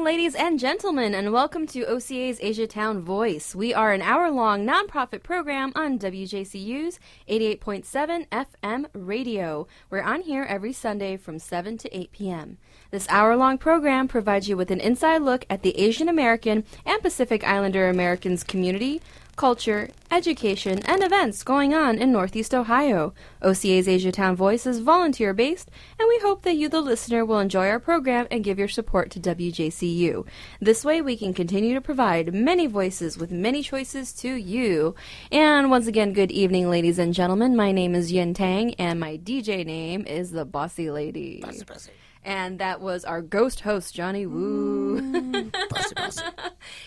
Evening, ladies and gentlemen, and welcome to OCA's Asia Town Voice. We are an hour long nonprofit program on WJCU's 88.7 FM radio. We're on here every Sunday from 7 to 8 p.m. This hour long program provides you with an inside look at the Asian American and Pacific Islander Americans community, culture, education, and events going on in Northeast Ohio. OCA's Asia Town Voice is volunteer based, and we hope that you, the listener, will enjoy our program and give your support to WJCU. This way, we can continue to provide many voices with many choices to you. And once again, good evening, ladies and gentlemen. My name is Yin Tang, and my DJ name is the Bossy Lady. Bossy, bossy. And that was our ghost host, Johnny Woo. Bossy, bossy.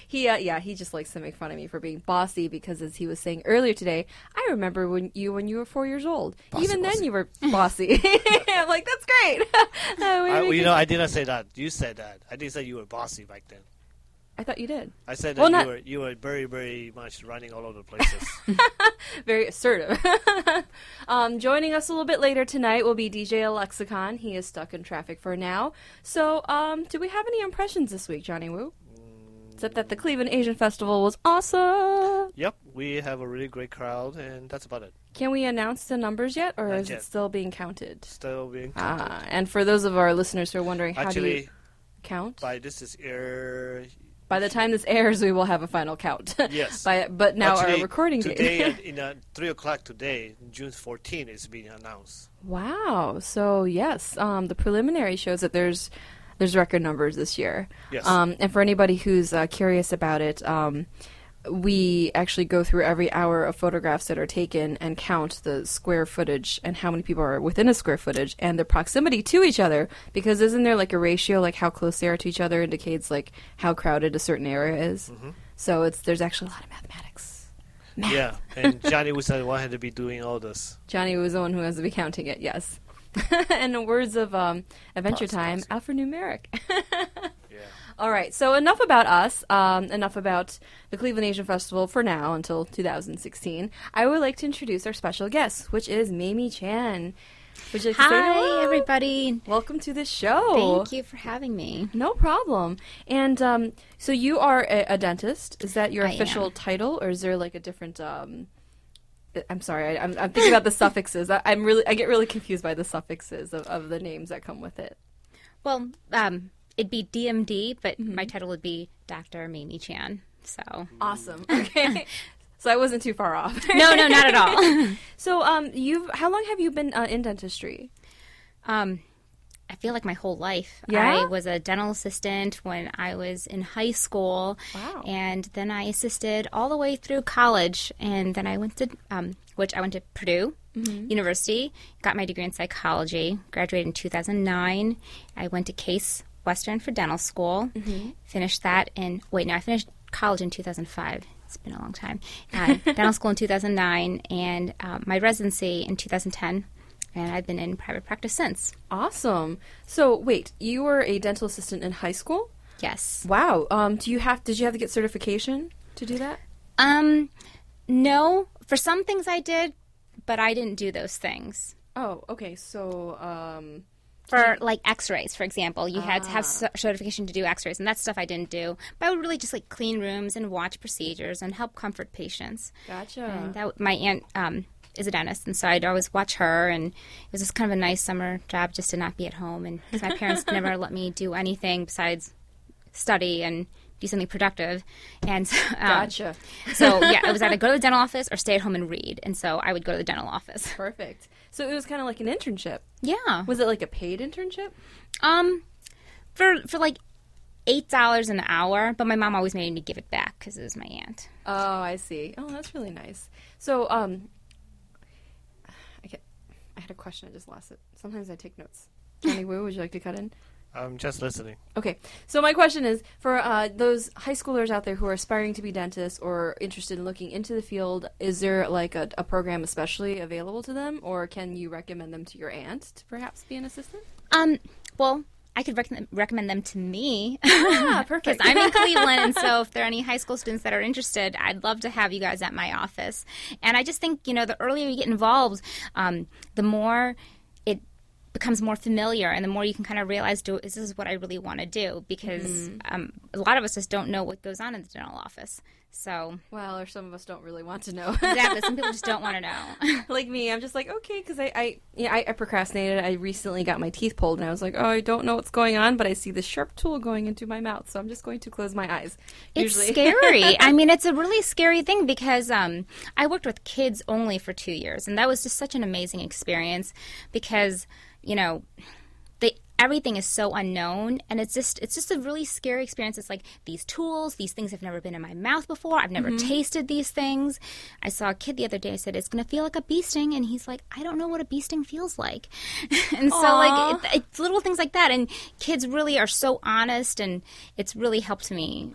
He, uh, yeah, he just likes to make fun of me for being bossy because, as he was saying earlier today, I remember when you when you were four years old. Bossy, Even then, you were bossy. I'm like, that's great. Uh, I, you know, I didn't say that. You said that. I didn't say you were bossy back then. I thought you did. I said that Well, you not- were you were very very much running all over the places. Very assertive. um, joining us a little bit later tonight will be DJ Lexicon. He is stuck in traffic for now. So, um, do we have any impressions this week, Johnny Woo? Except that the Cleveland Asian Festival was awesome. yep, we have a really great crowd, and that's about it. Can we announce the numbers yet, or Not is it still being counted? Still being Ah, and for those of our listeners who are wondering, how do actually you count? by this is air. By the time this airs, we will have a final count. Yes. By, but now actually, our recording today date. at, in uh, three o'clock today, June 14 is being announced. wow. So yes, um, the preliminary shows that there's there's record numbers this year. Yes. Um, and for anybody who's uh, curious about it, um, we actually go through every hour of photographs that are taken and count the square footage and how many people are within a square footage and their proximity to each other. Because isn't there like a ratio, like how close they are to each other indicates like how crowded a certain area is? Mm-hmm. So it's there's actually a lot of mathematics. Math. Yeah, and Johnny was the one who had to be doing all this. Johnny was the one who has to be counting it. Yes. in the words of um, Adventure Time, alphanumeric. All right, so enough about us, um, enough about the Cleveland Asian Festival for now until 2016. I would like to introduce our special guest, which is Maemie Chan. Would you like to say Hi, everybody. Welcome to the show. Thank you for having me. No problem. And um, so you are a, a dentist. Is that your I official am. title, or is there like a different? Um, I'm sorry, I, I'm, I'm thinking about the suffixes. I, I'm really, I get really confused by the suffixes of, of the names that come with it. Well, um, it'd be DMD, but my title would be Dr. Mimi Chan. So, Awesome. Okay. so I wasn't too far off. no, no, not at all. So, um, you've how long have you been uh, in dentistry? um, I feel like my whole life. Yeah? I was a dental assistant when I was in high school. Wow. And then I assisted all the way through college. And then I went to, um, which I went to Purdue University, got my degree in psychology, graduated in 2009. I went to Case Western for dental school, finished that in, wait, no, I finished college in 2005. It's been a long time. Uh, dental school in 2009, and um, my residency in 2010. And I've been in private practice since. Awesome. So, wait, you were a dental assistant in high school? Yes. Wow. Um, do you have? Did you have to get certification to do that? Um, no. For some things I did, but I didn't do those things. Oh, okay. So, um, For like X-rays, for example, you had to have certification to do X-rays, and that stuff I didn't do. But I would really just like clean rooms and watch procedures and help comfort patients. gotcha. And that my aunt um, is a dentist, and so I'd always watch her. And it was just kind of a nice summer job just to not be at home. And 'cause my parents never let me do anything besides study and do something productive. And um, Gotcha. so yeah, it was either go to the dental office or stay at home and read. And so I would go to the dental office. Perfect. So it was kind of like an internship. Yeah. Was it like a paid internship? Um, for for like eight dollars an hour, but my mom always made me give it back because it was my aunt. Oh, I see. Oh, that's really nice. So, um, I get, I had a question. I just lost it. Sometimes I take notes. Johnny Wu, would you like to cut in? I'm just listening. Okay, so my question is for uh, those high schoolers out there who are aspiring to be dentists or interested in looking into the field, is there like a, a program especially available to them, or can you recommend them to your aunt to perhaps be an assistant? Um, well, I could rec- recommend them to me. Ah, Because. I'm in Cleveland, and so if there are any high school students that are interested, I'd love to have you guys at my office. And I just think, you know, the earlier you get involved, um, the more it becomes more familiar, and the more you can kind of realize, do this is what I really want to do, because um, a lot of us just don't know what goes on in the dental office. So Well, or some of us don't really want to know. exactly, some people just don't want to know. like me, I'm just like okay, because I, I, yeah, I, I procrastinated. I recently got my teeth pulled, and I was like, oh, I don't know what's going on, but I see this sharp tool going into my mouth, so I'm just going to close my eyes. It's Usually, scary. I mean, it's a really scary thing because um, I worked with kids only for two years, and that was just such an amazing experience because you know everything is so unknown and it's just it's just a really scary experience it's like these tools these things have never been in my mouth before i've never tasted these things i saw a kid the other day i said it's going to feel like a bee sting and he's like i don't know what a bee sting feels like and so like it, it's little things like that and kids really are so honest and it's really helped me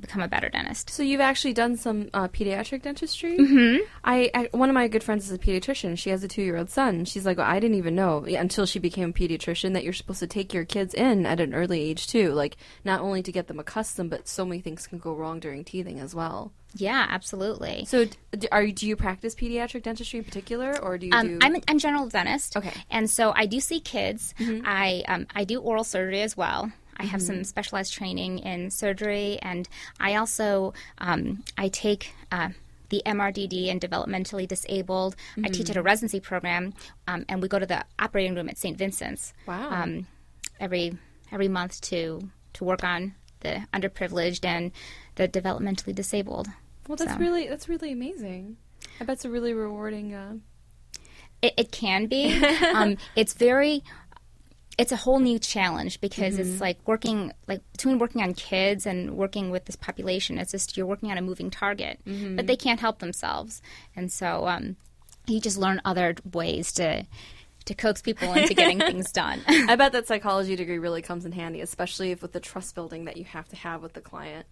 become a better dentist So you've actually done some uh, pediatric dentistry. Mm-hmm. I, I one of my good friends is a pediatrician. She has a two year old son. She's like, well, I didn't even know until she became a pediatrician that you're supposed to take your kids in at an early age too. Like not only to get them accustomed, but so many things can go wrong during teething as well. yeah absolutely So d- are you, do you practice pediatric dentistry in particular, or do you Um, do? I'm, a, I'm general dentist. Okay. Mm-hmm. And so I do see kids. I um, I do oral surgery as well. I have Mm-hmm. some specialized training in surgery, and I also um, I take uh, the MRDD and developmentally disabled. I teach at Mm-hmm. a residency program, um, and we go to the operating room at St. Vincent's wow. um, every every month to to work on the underprivileged and the developmentally disabled. well, that's so. really that's really amazing. I bet it's a really rewarding. Uh, It, it can be. um, it's very. It's a whole new challenge because it's like working like between working on kids and working with this population. It's just you're working on a moving target, but they can't help themselves, and so um, you just learn other ways to to coax people into getting things done. I bet that psychology degree really comes in handy, especially if with the trust building that you have to have with the client.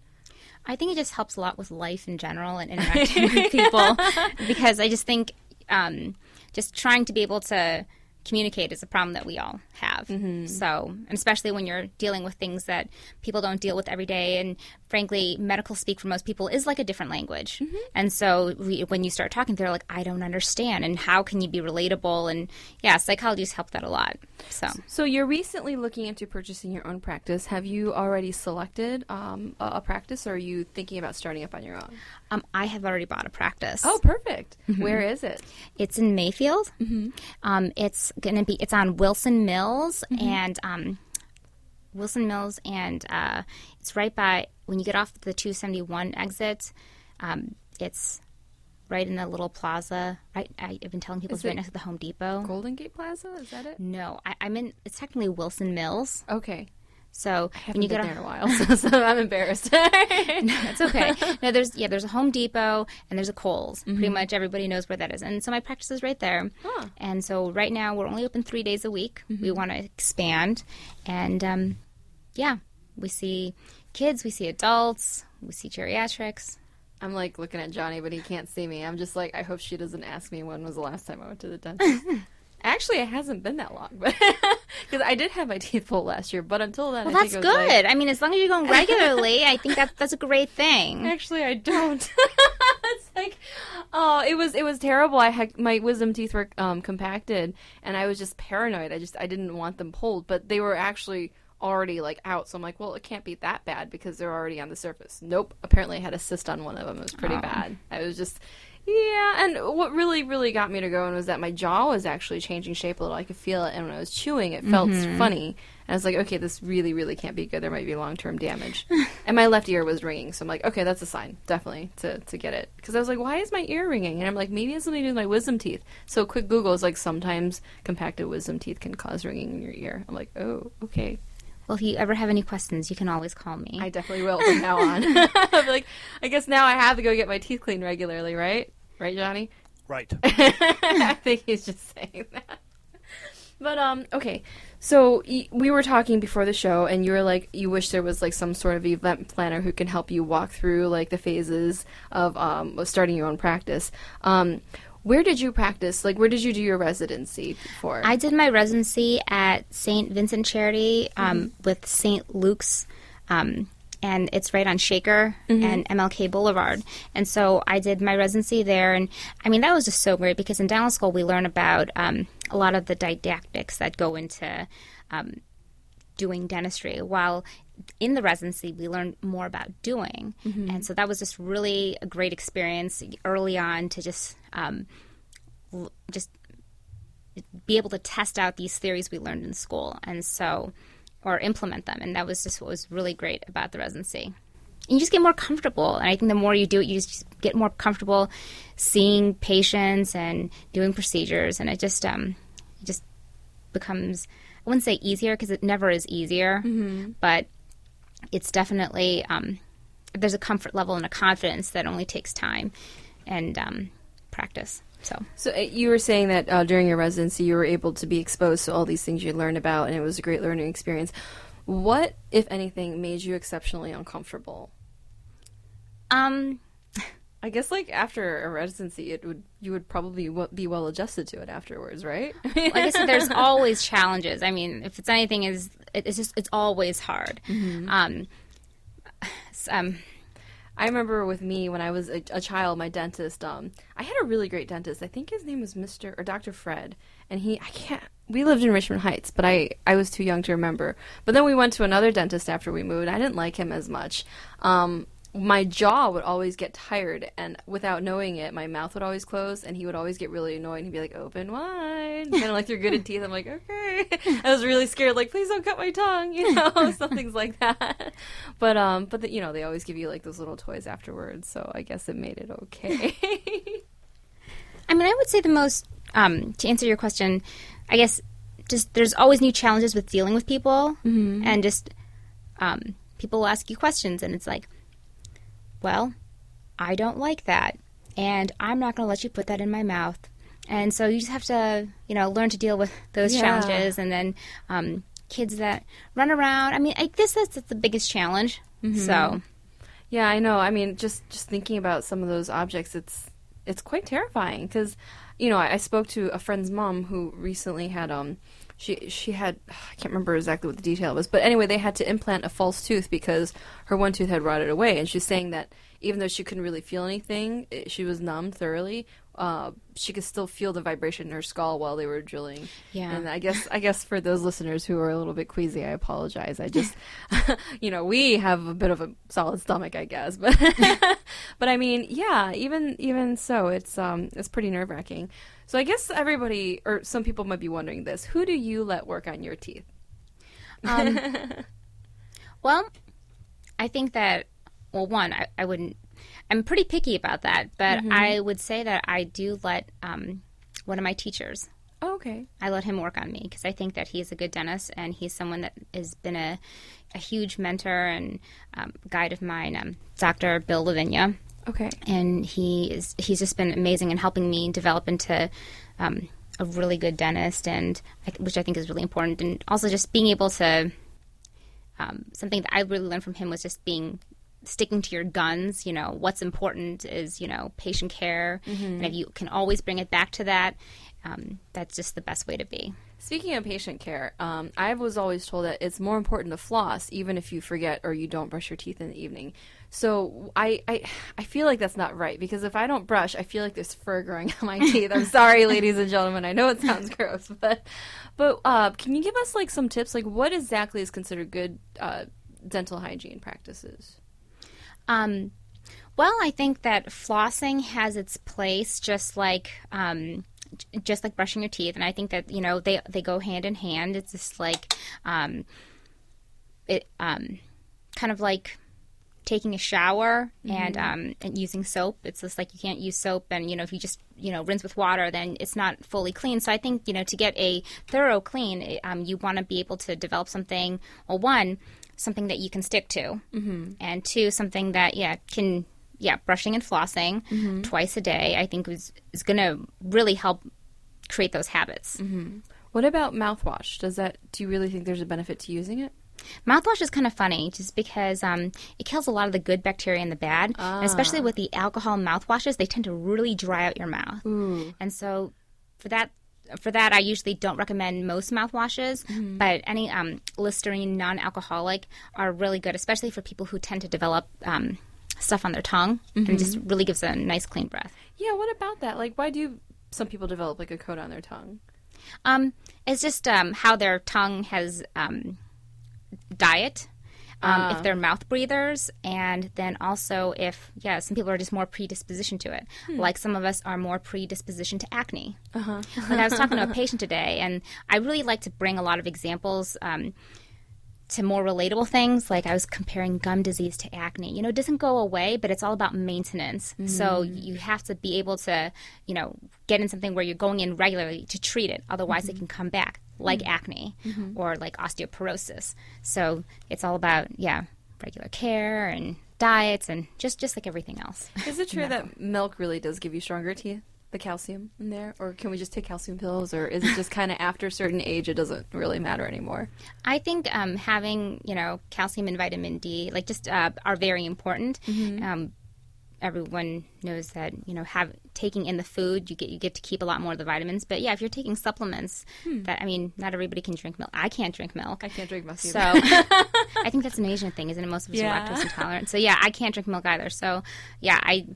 I think it just helps a lot with life in general and interacting with people because I just think um, just trying to be able to communicate is a problem that we all have. Mm-hmm. So, and especially when you're dealing with things that people don't deal with every day, and frankly, medical speak for most people is like a different language. And so, we, when you start talking, they're like, "I don't understand," and how can you be relatable? And yeah, psychologists help that a lot. So. So you're recently looking into purchasing your own practice. Have you already selected um, a, a practice, or are you thinking about starting up on your own? Um, I have already bought a practice. Oh, perfect. Where is it? It's in Mayfield. Um, it's gonna be. It's on Wilson Mills and um, Wilson Mills, and uh, it's right by when you get off the 271 exit. Um, it's right in the little plaza. Right, I, I've been telling people Is it's right next to the Home Depot. Golden Gate Plaza. Is that it? No, I, I'm in. It's technically Wilson Mills. Okay. So I when haven't you been get there in off, a while, so, so I'm embarrassed. no, It's okay. no, there's yeah, there's a Home Depot and there's a Kohl's. Pretty much everybody knows where that is, and so my practice is right there. Huh. And so right now we're only open three days a week. We want to expand, and um, yeah, we see kids, we see adults, we see geriatrics. I'm like looking at Johnny, but he can't see me. I'm just like, I hope she doesn't ask me when was the last time I went to the dentist. Actually, it hasn't been that long, but because I did have my teeth pulled last year. But until then, Well, I that's think it was good. like- I mean, as long as you're going regularly, I think that that's a great thing. Actually, I don't. it's like, oh, it was it was terrible. I had my wisdom teeth were um, compacted, and I was just paranoid. I just I didn't want them pulled, but they were actually already like out. So I'm like, well, it can't be that bad because they're already on the surface. Nope. Apparently, I had a cyst on one of them. It was pretty Oh. bad. I was just. Yeah, and what really, really got me to going was that my jaw was actually changing shape a little. I could feel it, and when I was chewing, it felt mm-hmm. funny. And I was like, okay, this really, really can't be good. There might be long term damage. and my left ear was ringing, so I'm like, okay, that's a sign, definitely, to, to get it. Because I was like, why is my ear ringing? And I'm like, maybe it's something to do with my wisdom teeth. So quick Google is like, sometimes compacted wisdom teeth can cause ringing in your ear. I'm like, oh, okay. Well, if you ever have any questions, you can always call me. I definitely will from now on. I'll like, I guess now I have to go get my teeth cleaned regularly, right? Right, Johnny? Right. I think he's just saying that. But um, okay. So y- we were talking before the show, and you were like, you wish there was like some sort of event planner who can help you walk through like the phases of um of starting your own practice. Um, where did you practice? Like, where did you do your residency for? I did my residency at St. Vincent Charity um, with St. Luke's, um, and it's right on Shaker and MLK Boulevard. And so I did my residency there, and I mean that was just so great because in dental school we learn about um, a lot of the didactics that go into um, doing dentistry. While in the residency, we learned more about doing, and so that was just really a great experience early on to just um, just be able to test out these theories we learned in school, and so or implement them, and that was just what was really great about the residency. You just get more comfortable, and I think the more you do it, you just get more comfortable seeing patients and doing procedures, and it just um, it just becomes I wouldn't say easier because it never is easier, but it's definitely um, there's a comfort level and a confidence that only takes time. And um, practice. So So uh, you were saying that uh, during your residency, you were able to be exposed to all these things you learned about, and it was a great learning experience. What, if anything, made you exceptionally uncomfortable? um, I guess like after a residency, it would you would probably be well adjusted to it afterwards, right? like I said, there's always challenges. I mean, if it's anything, is it's just it's always hard. Um, s- um, I remember with me when I was a, a child, my dentist. Um, I had a really great dentist. I think his name was Mister or Doctor Fred, and he I can't. We lived in Richmond Heights, but I I was too young to remember. But then we went to another dentist after we moved. I didn't like him as much. Um, my jaw would always get tired, and without knowing it, my mouth would always close, and he would always get really annoyed. He'd be like, "Open wide," kind of like through gritted teeth. I'm like, "Okay." I was really scared, like, "Please don't cut my tongue," you know, some things like that. But um, but the, you know, they always give you like those little toys afterwards, so I guess it made it okay. I mean, I would say the most um, to answer your question, I guess just there's always new challenges with dealing with people, and just um, people will ask you questions, and it's like, well, I don't like that, and I'm not going to let you put that in my mouth. And so you just have to, you know, learn to deal with those Yeah. challenges, and then um, kids that run around. I mean, I guess that's, that's the biggest challenge. So Yeah, I know. I mean, just just thinking about some of those objects, it's it's quite terrifying because, you know, I, I spoke to a friend's mom who recently had um, she she had I can't remember exactly what the detail was, but anyway, they had to implant a false tooth because her one tooth had rotted away, and she's saying that even though she couldn't really feel anything, it, she was numb thoroughly. Uh, she could still feel the vibration in her skull while they were drilling. Yeah. And I guess I guess for those listeners who are a little bit queasy, I apologize. I just, you know, we have a bit of a solid stomach, I guess, but but I mean, yeah, even even so, it's um it's pretty nerve wracking. So I guess everybody or some people might be wondering this: Who do you let work on your teeth? Um, well, I think that, well, one, I, I wouldn't, I'm pretty picky about that, but I would say that I do let um, one of my teachers, Oh, okay. I let him work on me because I think that he's a good dentist and he's someone that has been a, a huge mentor and um, guide of mine, um, Dr. Bill Lavinia Okay. and he is he's just been amazing in helping me develop into um, a really good dentist and I, which I think is really important and also just being able to um, something that I really learned from him was just being sticking to your guns you know what's important is you know patient care and if you can always bring it back to that um, that's just the best way to be Speaking of patient care, um, I was always told that it's more important to floss even if you forget or you don't brush your teeth in the evening. So I, I, I feel like that's not right because if I don't brush, I feel like there's fur growing on my teeth. I'm sorry, ladies and gentlemen. I know it sounds gross, but but uh, can you give us like some tips? Like what exactly is considered good uh, dental hygiene practices? Um, well, I think that flossing has its place, just like um, just like brushing your teeth, and I think that you know they they go hand in hand. It's just like um, it um, kind of like taking a shower and um, and using soap. It's just like you can't use soap, and you know if you just you know rinse with water, then it's not fully clean. So I think you know to get a thorough clean, um, you want to be able to develop something. Well, one something that you can stick to, mm-hmm. and two something that yeah can yeah brushing and flossing twice a day. I think is is going to really help create those habits. What about mouthwash? Does that? Do you really think there's a benefit to using it? Mouthwash is kind of funny just because um, it kills a lot of the good bacteria and the bad. And especially with the alcohol mouthwashes, they tend to really dry out your mouth. And so for that for that I usually don't recommend most mouthwashes, but any um, Listerine non-alcoholic are really good, especially for people who tend to develop um, stuff on their tongue and just really gives a nice clean breath. Yeah. What about that? Like, why do some people develop like a coat on their tongue? Um, it's just um, how their tongue has um, diet. Um, If they're mouth breathers, and then also if yeah, some people are just more predisposition to it. Like some of us are more predisposition to acne. Uh-huh. like I was talking to a patient today, and I really like to bring a lot of examples. Um, to more relatable things, like I was comparing gum disease to acne. You know, it doesn't go away, but it's all about maintenance. So you have to be able to, you know, get in something where you're going in regularly to treat it. Otherwise, it can come back, like acne or like osteoporosis. So it's all about, yeah, regular care and diets and just just like everything else. Is it true that milk really does give you stronger teeth? The calcium in there, or can we just take calcium pills, or is it just kind of after a certain age it doesn't really matter anymore? I think um, having you know calcium and vitamin D like just uh, are very important. Um, everyone knows that you know have taking in the food you get you get to keep a lot more of the vitamins. But yeah, if you're taking supplements, that I mean, not everybody can drink milk. I can't drink milk. I can't drink milk either. So I think that's an Asian thing, isn't it? Most of us Yeah. are lactose intolerant. So yeah, I can't drink milk either. So yeah, I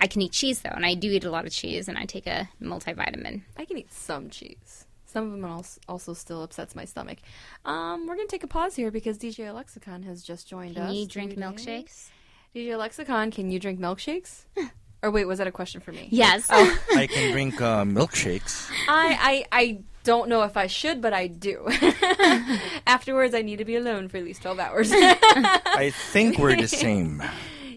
I can eat cheese though, and I do eat a lot of cheese, and I take a multivitamin. I can eat some cheese. Some of them also, also still upsets my stomach. Um, we're gonna take a pause here because DJ Lexicon has just joined us. You drink milkshakes? DJ Lexicon, can you drink milkshakes? or wait, was that a question for me? Yes. I can drink uh, milkshakes. I, I I don't know if I should, but I do. Afterwards, I need to be alone for at least twelve hours. I think we're the same.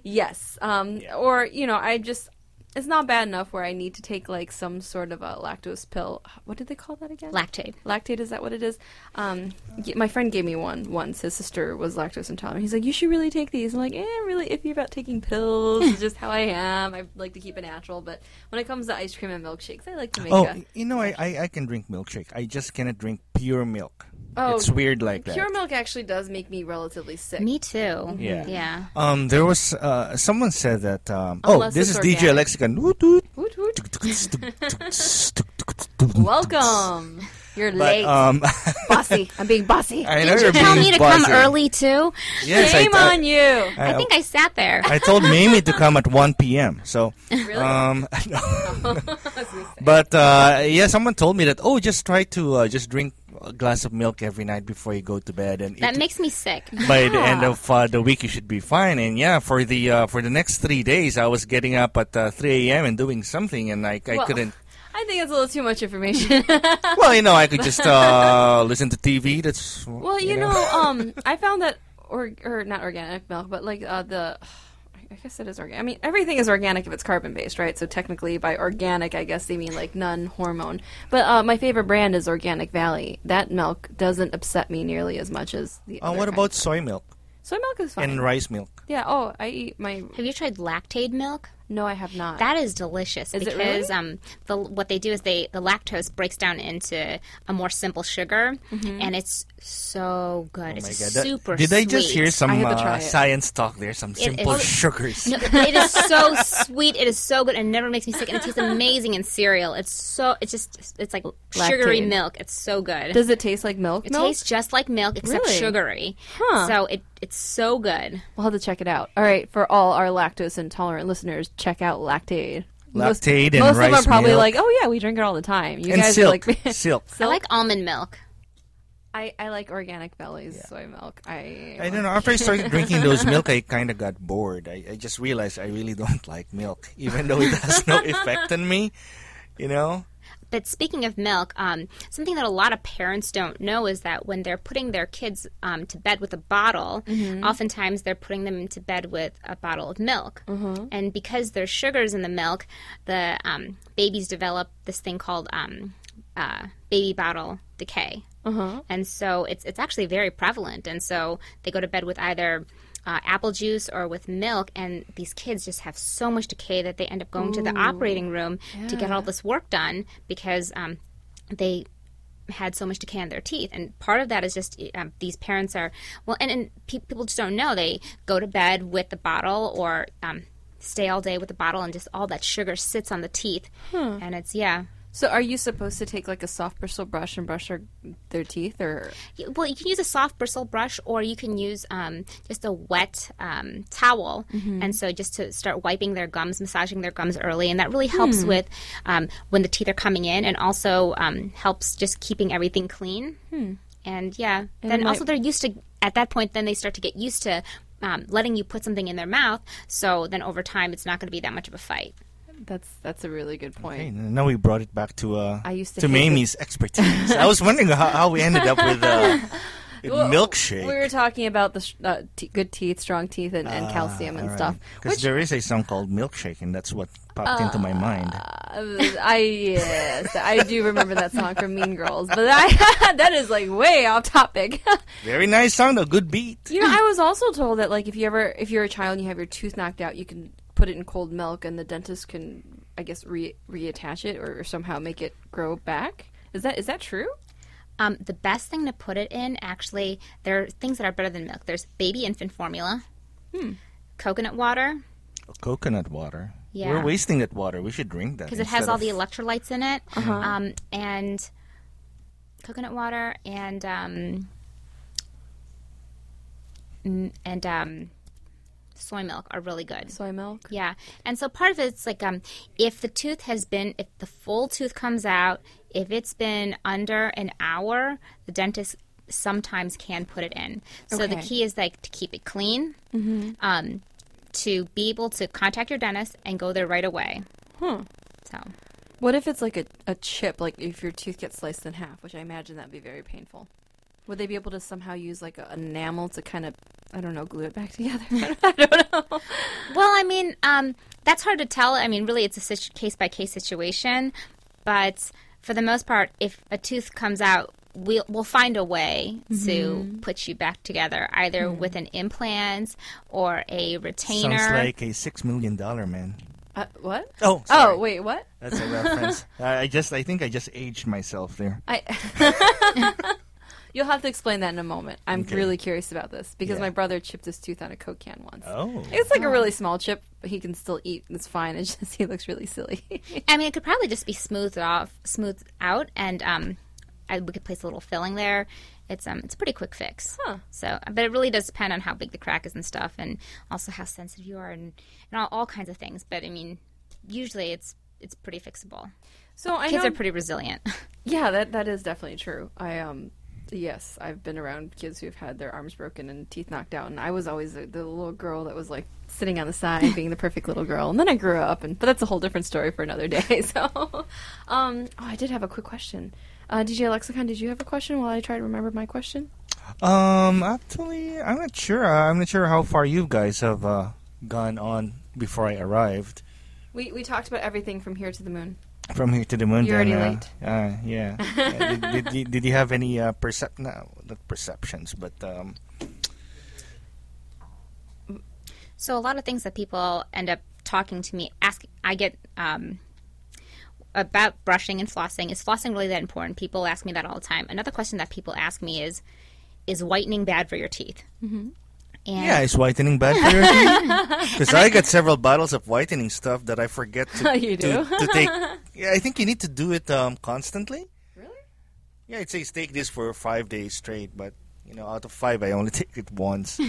yes. Um. Or you know, I just it's not bad enough where I need to take like some sort of a lactose pill. What did they call that again? Lactaid. Lactaid is that what it is? Um, y- my friend gave me one once. His sister was lactose intolerant. He's like, "You should really take these." I'm like, "Eh, I'm really iffy about taking pills. it's just how I am. I like to keep it natural." But when it comes to ice cream and milkshakes, I like to make Oh, a you know, I, I, I can drink milkshake. I just cannot drink pure milk. Oh, it's weird like that. pure milk. Actually, does make me relatively sick. Me too. Yeah. Yeah. Um, there was uh, someone said that. Um, oh, this is it's DJ organic. Lexicon. Woot, woot. Woot, woot. Welcome. You're late, um, bossy. I'm being bossy. I Did you're tell me to come early too? Yes, Shame I, on you. I, I think I sat there. I told Mimi to come at 1 p.m. So, Really? um, but uh, yeah, someone told me that. Oh, just try to uh, just drink a glass of milk every night before you go to bed, and that it- makes me sick. by the end of uh, the week you should be fine. And yeah, for the uh, for the next three days, I was getting up at uh, 3 a.m. and doing something, and I, I Well, couldn't. I think it's a little too much information. Well, you know, I could just uh, listen to TV. That's well, you know, um, I found that or or not organic milk, but like uh, the. I guess it is organic. I mean, everything is organic if it's carbon based, right? So technically, by organic, I guess they mean like non hormone. But uh, my favorite brand is Organic Valley. That milk doesn't upset me nearly as much as the. Uh, other what about soy milk soy milk? Is fine. and rice milk? yeah. Oh, I eat my. Have you tried Lactaid milk? No, I have not. That is delicious Is it because really? um, the what they do is they the lactose breaks down into a more simple sugar, and it's so good. Oh my it's God, that- super. Did I just hear some I have uh, science talk there? Some simple is- sugars. No, it is so sweet. It is so good. and It never makes me sick, and it tastes amazing in cereal. It's so. It's just. It's like sugary milk. It's so good. Does it taste like milk? it milk? tastes just like milk except Really? sugary. Huh. So it it's so good. We'll have to check it out. All right, for all our lactose intolerant listeners, check out Lactaid. Most- Lactaid and most of them rice are probably milk. like, "Oh yeah, we drink it all the time." You and guys silk. are like, silk. I like almond milk. I, I like organic Valley's soy milk. I I don't know. After I started drinking those milk, I kind of got bored. I, I just realized I really don't like milk, even though it has no effect on me. You know? But speaking of milk, um, something that a lot of parents don't know is that when they're putting their kids um, to bed with a bottle, oftentimes they're putting them to bed with a bottle of milk. And because there's sugars in the milk, the um, babies develop this thing called um, uh, baby bottle decay. And so it's it's actually very prevalent. And so they go to bed with either uh, apple juice or with milk, and these kids just have so much decay that they end up going to the operating room to get all this work done because um, they had so much decay in their teeth. And part of that is just um, these parents are well, and, and pe- people just don't know. They go to bed with the bottle or um, stay all day with the bottle, and just all that sugar sits on the teeth, and it's yeah. So, are you supposed to take like a soft bristle brush and brush their, their teeth, or Well, you can use a soft bristle brush, or you can use um, just a wet um, towel, and so just to start wiping their gums, massaging their gums early, and that really helps with um, when the teeth are coming in, and also um, helps just keeping everything clean. And yeah, then it also they're used to at that point. Then they start to get used to um, letting you put something in their mouth. So then over time, it's not going to be that much of a fight. That's that's a really good point. Okay, now we brought it back to uh, I used to to Maemie's expertise. I was wondering how, how we ended up with, uh, Well, milkshake. We were talking about the sh- uh, good teeth, strong teeth, and, and calcium and stuff. Because there is a song called Milkshake, and that's what popped into my mind. uh, I yes, I do remember that song from Mean Girls, but I, that is like way off topic. Very nice song, though. Good beat. you know, I was also told that like if you ever if you're a child and you have your tooth knocked out, you can put it in cold milk, and the dentist can, I guess, re reattach it or, somehow make it grow back. Is that is that true? Um, the best thing to put it in, actually, there are things that are better than milk. There's baby infant formula, coconut water, Coconut water. Yeah. We're wasting that water. We should drink that. because it has all of- the electrolytes in it, um, and coconut water and um, and um, soy milk are really good. Soy milk. Yeah, and so part of it's like um, if the tooth has been, if the full tooth comes out, if it's been under an hour, the dentist sometimes can put it in. So the key is like to keep it clean, um, to be able to contact your dentist and go there right away. Hmm. So What if it's like a, a chip, like if your tooth gets sliced in half, which I imagine that'd be very painful. Would they be able to somehow use like a enamel to kind of, I don't know, glue it back together? I don't know. Well, I mean, um, that's hard to tell. I mean, really, it's a case by case situation. But for the most part, if a tooth comes out, we'll, we'll find a way to put you back together, either with an implant or a retainer. Sounds like a six million dollar man. Uh, what? Oh, Oh, wait, what? That's a reference. I I just, I think I just aged myself there. I. You'll have to explain that in a moment. I'm Okay. really curious about this because Yeah. my brother chipped his tooth on a Coke can once. Oh. It's like a really small chip, but he can still eat. And it's fine. It's just he looks really silly. I mean, it could probably just be smoothed off, smoothed out, and um, I, we could place a little filling there. It's um, it's a pretty quick fix. Huh. So, but it really does depend on how big the crack is and stuff, and also how sensitive you are, and and all, all kinds of things. But I mean, usually it's it's pretty fixable. so I Kids know are pretty resilient. Yeah, that that is definitely true. I um yes, I've been around kids who've had their arms broken and teeth knocked out and I was always the, the little girl that was like sitting on the side being the perfect little girl. And then I grew up and but that's a whole different story for another day. So um oh, I did have a quick question. Uh, DJ Lexicon, did you have a question while I try to remember my question? Um, actually, I'm not sure. Uh, I'm not sure how far you guys have uh, gone on before I arrived. We we talked about everything from here to the moon. From here to the moon. You're then, already uh, Uh, yeah. Uh, did, did, you- did you have any uh, percep? No, not perceptions, but um, So a lot of things that people end up talking to me, ask. I get um, about brushing and flossing. Is flossing really that important? People ask me that all the time. Another question that people ask me is, is whitening bad for your teeth? Mm-hmm. And yeah, is whitening bad for your teeth? Because I got several bottles of whitening stuff that I forget to, You to, to take. Yeah, I think you need to do it um, constantly. Really? Yeah, it says take this for five days straight, but you know, out of five, I only take it once.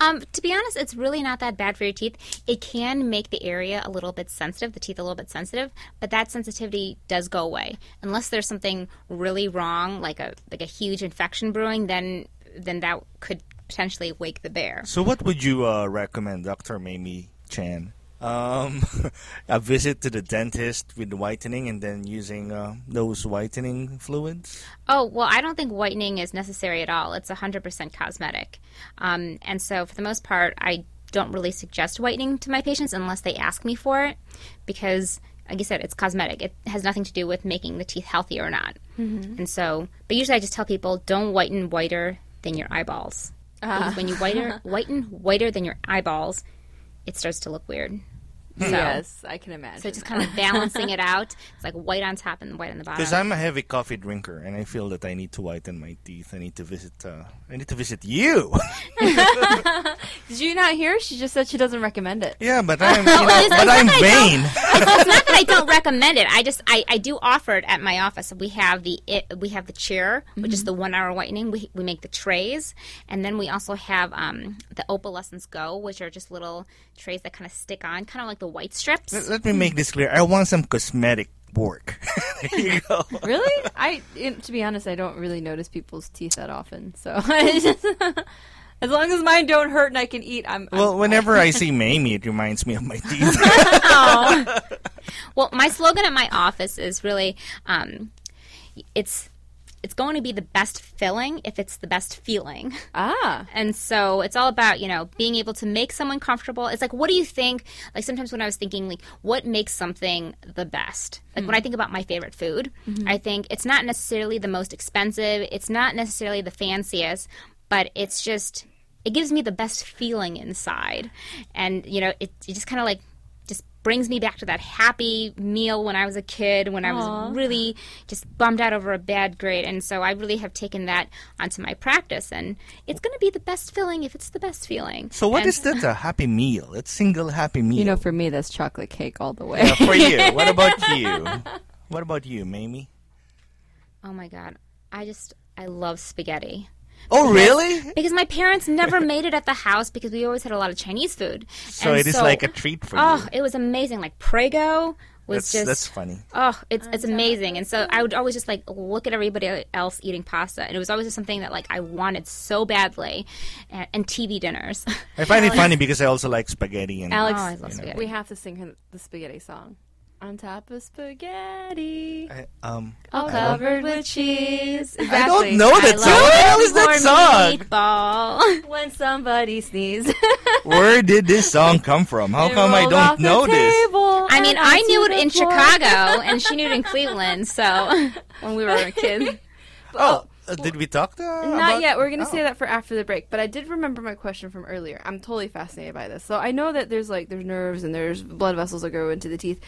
Um, to be honest, it's really not that bad for your teeth. It can make the area a little bit sensitive, the teeth a little bit sensitive, but that sensitivity does go away unless there's something really wrong, like a like a huge infection brewing. Then then that could potentially wake the bear. So, what would you uh, recommend, Dr. Maemie Chan? Um, a visit to the dentist with whitening and then using uh, those whitening fluids? Oh, well, I don't think whitening is necessary at all. It's 100% cosmetic. Um, and so, for the most part, I don't really suggest whitening to my patients unless they ask me for it because, like you said, it's cosmetic. It has nothing to do with making the teeth healthy or not. And so, but usually I just tell people don't whiten whiter than your eyeballs. Because when you whiter, uh-huh. whiten whiter than your eyeballs, it starts to look weird. So, Yes, I can imagine. So just kind of balancing it out. It's like white on top and white on the bottom. Because I'm a heavy coffee drinker, and I feel that I need to whiten my teeth. I need to visit. Uh, I need to visit you. Did you not hear? She just said she doesn't recommend it. yeah, but I'm. You know, it's- but I'm not that I vain. it's not that I don't recommend it. I just I, I do offer it at my office. We have the it, we have the chair, which is the one hour whitening. We we make the trays, and then we also have um, the Opalescence Go, which are just little trays that kind of stick on, kind of like the white strips. Let, let me make this clear. I want some cosmetic work. there you go. Really? I, in- to be honest, I don't really notice people's teeth that often. So just, as long as mine don't hurt and I can eat, I'm. I'm Well, whenever I see Maemie, it reminds me of my teeth. Well, my slogan at my office is really, um, it's it's going to be the best filling if it's the best feeling. ah. And so it's all about, you know, being able to make someone comfortable. It's like, what do you think? Like sometimes when I was thinking, like, what makes something the best? Like when I think about my favorite food, I think it's not necessarily the most expensive, it's not necessarily the fanciest, but it's just, it gives me the best feeling inside. And, you know, it, it just kind of like, brings me back to that happy meal when I was a kid, when I was really just bummed out over a bad grade. And so I really have taken that onto my practice. And it's going to be the best feeling if it's the best feeling. So what And- is that? A happy meal? It's single happy meal. You know, for me, that's chocolate cake all the way. Uh, for you. What about you? What about you, Maemie? Oh my God. I just, I love spaghetti. Oh, really? Because my parents never made it at the house because we always had a lot of Chinese food. So And it is like a treat for Oh, you. it was amazing. Like Prego was That's just that's funny. Oh, it's it's oh, amazing. And so I would always just like look at everybody else eating pasta, and it was always just something that like I wanted so badly, and, and TV dinners. I find it funny because I also like spaghetti and Alex, Oh, I love spaghetti. we have to sing the spaghetti song. On top of spaghetti, I, um. all I don't- covered with cheese. I don't know that I song. love What the hell is that song? Meatball. When somebody sneezes. Where did this song come from? How come I don't know this? I mean, I knew it in Chicago, and she knew it in Cleveland. So when we were kids, Oh, uh, did we talk to her Not about- yet. We're going to Oh. say that for after the break. But I did remember my question from earlier. I'm totally fascinated by this. So I know that there's like there's nerves and there's blood vessels that go into the teeth.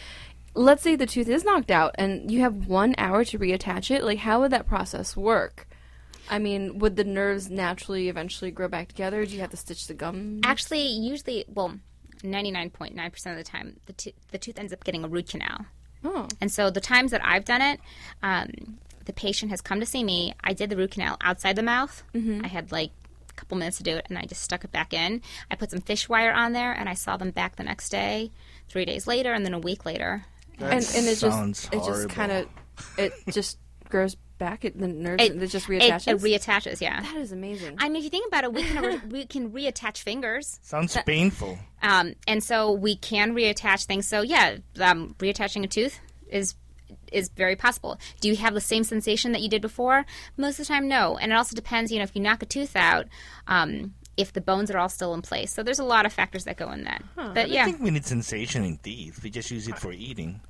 Let's say the tooth is knocked out and you have one hour to reattach it. Like, how would that process work? I mean, would the nerves naturally eventually grow back together? Do you have to stitch the gum? actually, usually, well, ninety nine point nine percent of the time, the the tooth ends up getting a root canal. Oh, And so the times that I've done it, um, the patient has come to see me. I did the root canal outside the mouth. I had like a couple minutes to do it, and I just stuck it back in. I put some fish wire on there, and I saw them back the next day, three days later, and then a week later. And, and it sounds just it just kind of it just grows back. at the nerves it, it just reattaches. it reattaches, yeah. that is amazing. I mean, if you think about it, we can re- we can reattach fingers, Sounds painful. um, and so we can reattach things. So yeah, um, reattaching a tooth is is very possible. Do you have the same sensation that you did before? Most of the time, no. And it also depends. You know, if you knock a tooth out, um, if the bones are all still in place. So there's a lot of factors that go in that. But yeah, I think we need sensation in teeth. We just use it for eating.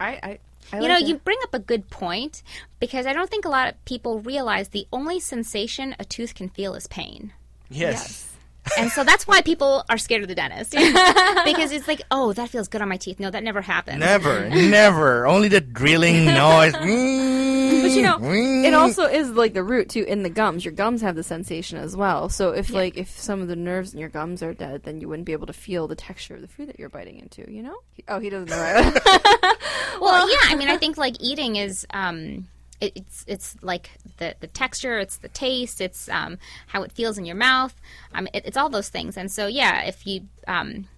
I, I, I you like know, that. you bring up a good point because I don't think a lot of people realize the only sensation a tooth can feel is pain. Yes. And so that's why people are scared of the dentist. because it's like, oh, that feels good on my teeth. No, that never happens. Never, never. Only the drilling noise. But you know, it also is like the root too in the gums. Your gums have the sensation as well. So if like if some of the nerves in your gums are dead, then you wouldn't be able to feel the texture of the food that you're biting into. You know? Oh, he doesn't know. Right? Well, yeah, I mean, I think like eating is um, it, it's it's like the the texture, it's the taste, it's um, how it feels in your mouth. Um, it, it's all those things, and so yeah, if you um,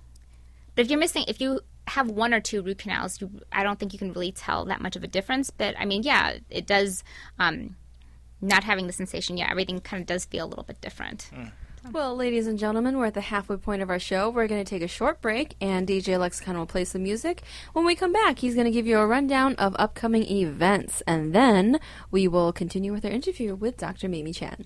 but if you're missing, if you have one or two root canals, you, I don't think you can really tell that much of a difference. But I mean, yeah, it does. Um, not having the sensation, yeah, everything kind of does feel a little bit different. Well, ladies and gentlemen, we're at the halfway point of our show. We're going to take a short break, and DJ Lexicon will play some music. When we come back, he's going to give you a rundown of upcoming events, and then we will continue with our interview with Dr. Mimi Chan.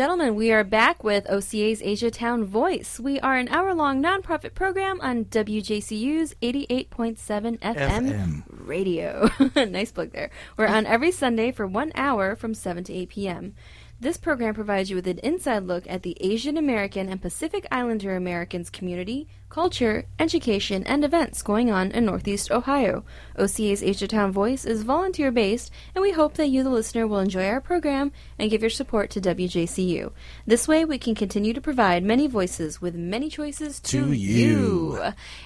Gentlemen, we are back with OCA's Asia Town Voice. We are an hour long nonprofit program on WJCU's 88.7 FM, FM. radio. nice plug there. We're on every Sunday for one hour from 7 to 8 p.m. This program provides you with an inside look at the Asian American and Pacific Islander Americans community, culture, education, and events going on in Northeast Ohio. OCA's Asia Town Voice is volunteer based, and we hope that you, the listener, will enjoy our program and give your support to WJCU. This way, we can continue to provide many voices with many choices to, To you.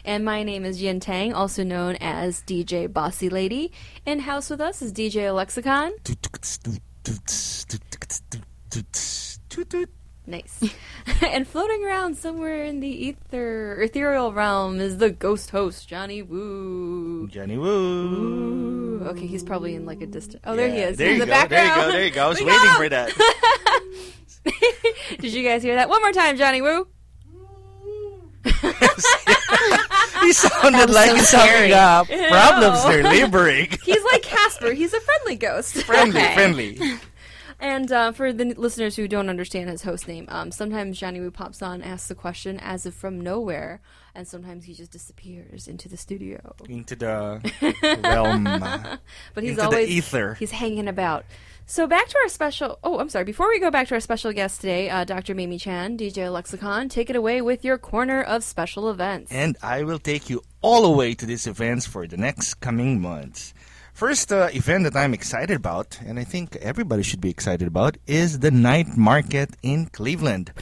And my name is Yin Tang, also known as DJ Bossy Lady. In house with us is DJ Lexicon. Nice. and floating around somewhere in the ether, ethereal realm is the ghost host, Johnny Woo. Johnny Woo. Okay, he's probably in like a distant. Oh, there he is. There in you the go. background. There you go. There you go. I was We waiting got for that. Did you guys hear that? One more time, Johnny Woo. he sounded like so he's having uh, problems there, laboring. He's like Casper. He's a friendly ghost. friendly, Okay. friendly. And uh, for the listeners who don't understand his host name, um, sometimes Johnny Woo pops on, asks a question as if from nowhere, and sometimes he just disappears into the studio. Into the realm. But he's Into the always ether. He's hanging about. So back to our special. Oh, I'm sorry. Before we go back to our special guest today, uh, Dr. Maemie Chan, DJ Lexicon, take it away with your corner of special events. and I will take you all the way to these events for the next coming months. First uh, event that I'm excited about, and I think everybody should be excited about, is the night market in Cleveland.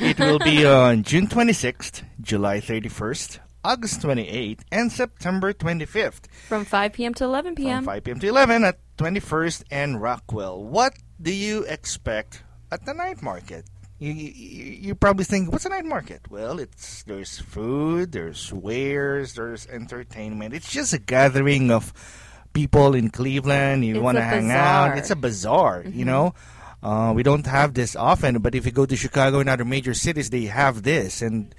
It will be on June 26th, July 31st, August 28th, and September 25th. From 5 p.m. to 11 p.m. From 5 p.m. to 11 at 21st and Rockwell. What do you expect at the night market? You, you, you probably think, what's a night market? Well, it's there's food, there's wares, there's entertainment. It's just a gathering of people in Cleveland. You want to hang out. It's a bazaar, you know. Uh, we don't have this often, but if you go to Chicago and other major cities, they have this, and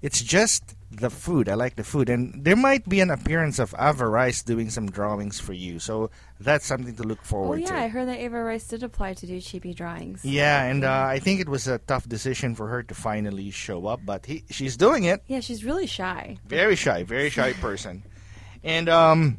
it's just the food. I like the food, and there might be an appearance of Ava Rice doing some drawings for you, so that's something to look forward to. Oh, yeah. to. I heard that Ava Rice did apply to do chibi drawings. Yeah, and uh, I think it was a tough decision for her to finally show up, but he, she's doing it. Yeah, she's really shy. Very shy, very shy person. And um,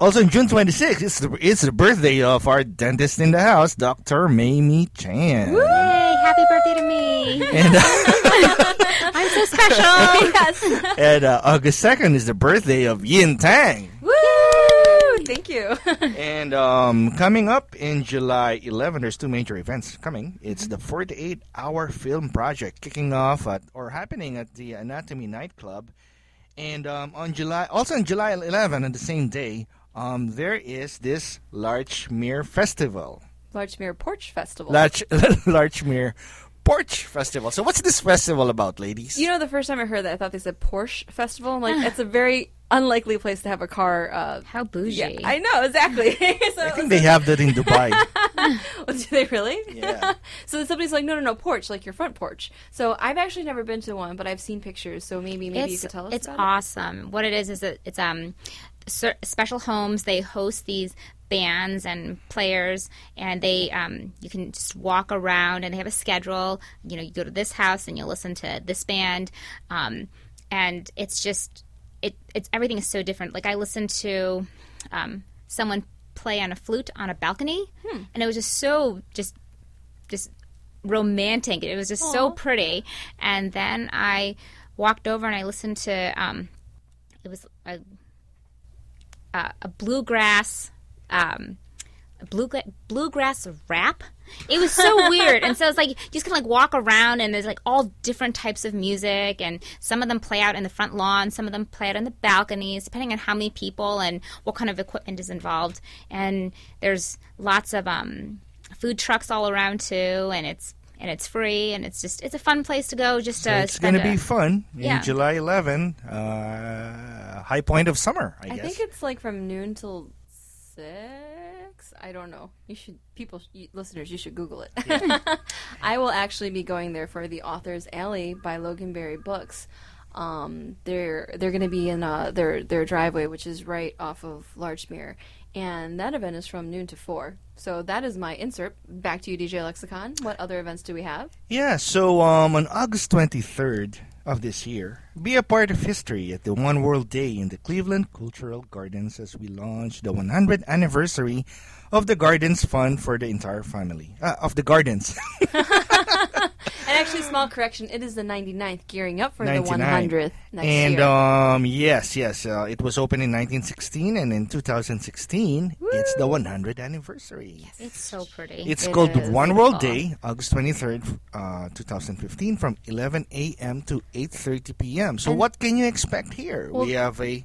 also on June 26th, it's the, it's the birthday of our dentist in the house, Dr. Maemie Chan. Yay! Happy birthday to me! And, uh, I'm so special. yes. and uh, August 2nd is the birthday of Yin Tang. Woo! Thank you. And um, coming up in July 11, there's two major events coming. It's the 48 hour film project kicking off at, or happening at the Anatomy Nightclub. And um, on July, also on July 11, on the same day, um, there is this Larchmere Festival. Larchmere Porch Festival. Larch, Larchmere Porch Festival. So, what's this festival about, ladies? you know, the first time I heard that, I thought they said Porsche Festival. I'm like, it's a very unlikely place to have a car. Uh, How bougie. yeah, I know exactly. so I think they have that in Dubai. Do they really? Yeah. so somebody's like, no, no, no, porch, like your front porch. So I've actually never been to one, but I've seen pictures. So maybe, maybe you it's, could tell us it's about awesome. What it is is that it's um cer- special homes. They host these bands and players, and they um you can just walk around, and they have a schedule. You know, you go to this house and you listen to this band, um, and it's just it it's everything is so different. Like I listened to um someone play on a flute on a balcony, and it was just so just just romantic. It was just so pretty. And then I walked over and I listened to um, it was a, a, a bluegrass um, bluegrass bluegrass rap. It was so weird, and so it's like you just kind of like walk around, and there's like all different types of music, and some of them play out in the front lawn, some of them play out on the balconies, depending on how many people and what kind of equipment is involved. And there's lots of um, food trucks all around too, and it's and it's free, and it's just it's a fun place to go. Just So to it's going to be fun in Yeah. July 11, uh, high point of summer, I, I guess. think it's like from noon till six. I don't know. You should, people, you, listeners, you should Google it. I will actually be going there for the Author's Alley by Loganberry Books. Um, they're they're going to be in uh, their their driveway, which is right off of Larchmere, and that event is from noon to four. So that is my insert. Back to you, DJ Lexicon. What other events do we have? Yeah, so um, on August 23rd of this year, be a part of history at the One World Day in the Cleveland Cultural Gardens as we launch the 100th anniversary of the Gardens Fund for the entire family. Uh, of the Gardens. And actually, small correction, it is the 99th, gearing up for the 100th next and year. um, yes, yes, uh, it was opened in 1916, and in 2016, it's the 100th anniversary. Yes. It's so pretty. It's It called. One World Day, August 23rd, uh, 2015, from 11 a.m. to 8.30 p.m. So And- what can you expect here? Well- we have a...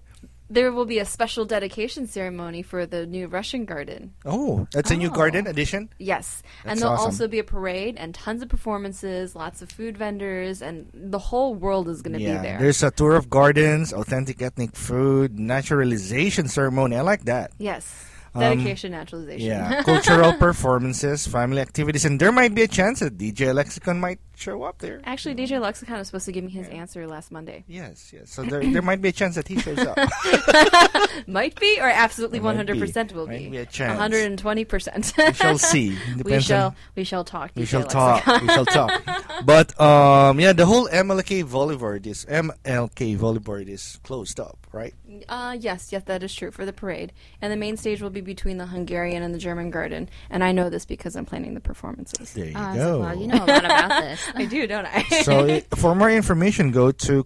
there will be a special dedication ceremony for the new Russian garden. Oh, that's a new Oh. garden addition? Yes, That's and there'll awesome. also be a parade and tons of performances, lots of food vendors, and the whole world is going to yeah, be there. there's a tour of gardens, authentic ethnic food, naturalization ceremony. I like that. Yes, Um, dedication, naturalization. Yeah, cultural performances, family activities, and there might be a chance that DJ Lexicon might show up there. Actually, DJ Lexicon was supposed to give me his answer last Monday. Yes, yes. So there, there might be a chance that he shows up. Might be, or absolutely one hundred percent will Might be. be a chance. One hundred and twenty percent. we shall see. We shall. on- We shall talk. We DJ shall talk. We shall talk. But um, yeah, the whole MLK Boulevard is MLK Boulevard is closed up, right? Uh, yes, yes, that is true for the parade. And the main stage will be between the Hungarian and the German garden. And I know this because I'm planning the performances. There you Oh, go. Well, you know a lot about this. I do, don't I? so i for more information, go to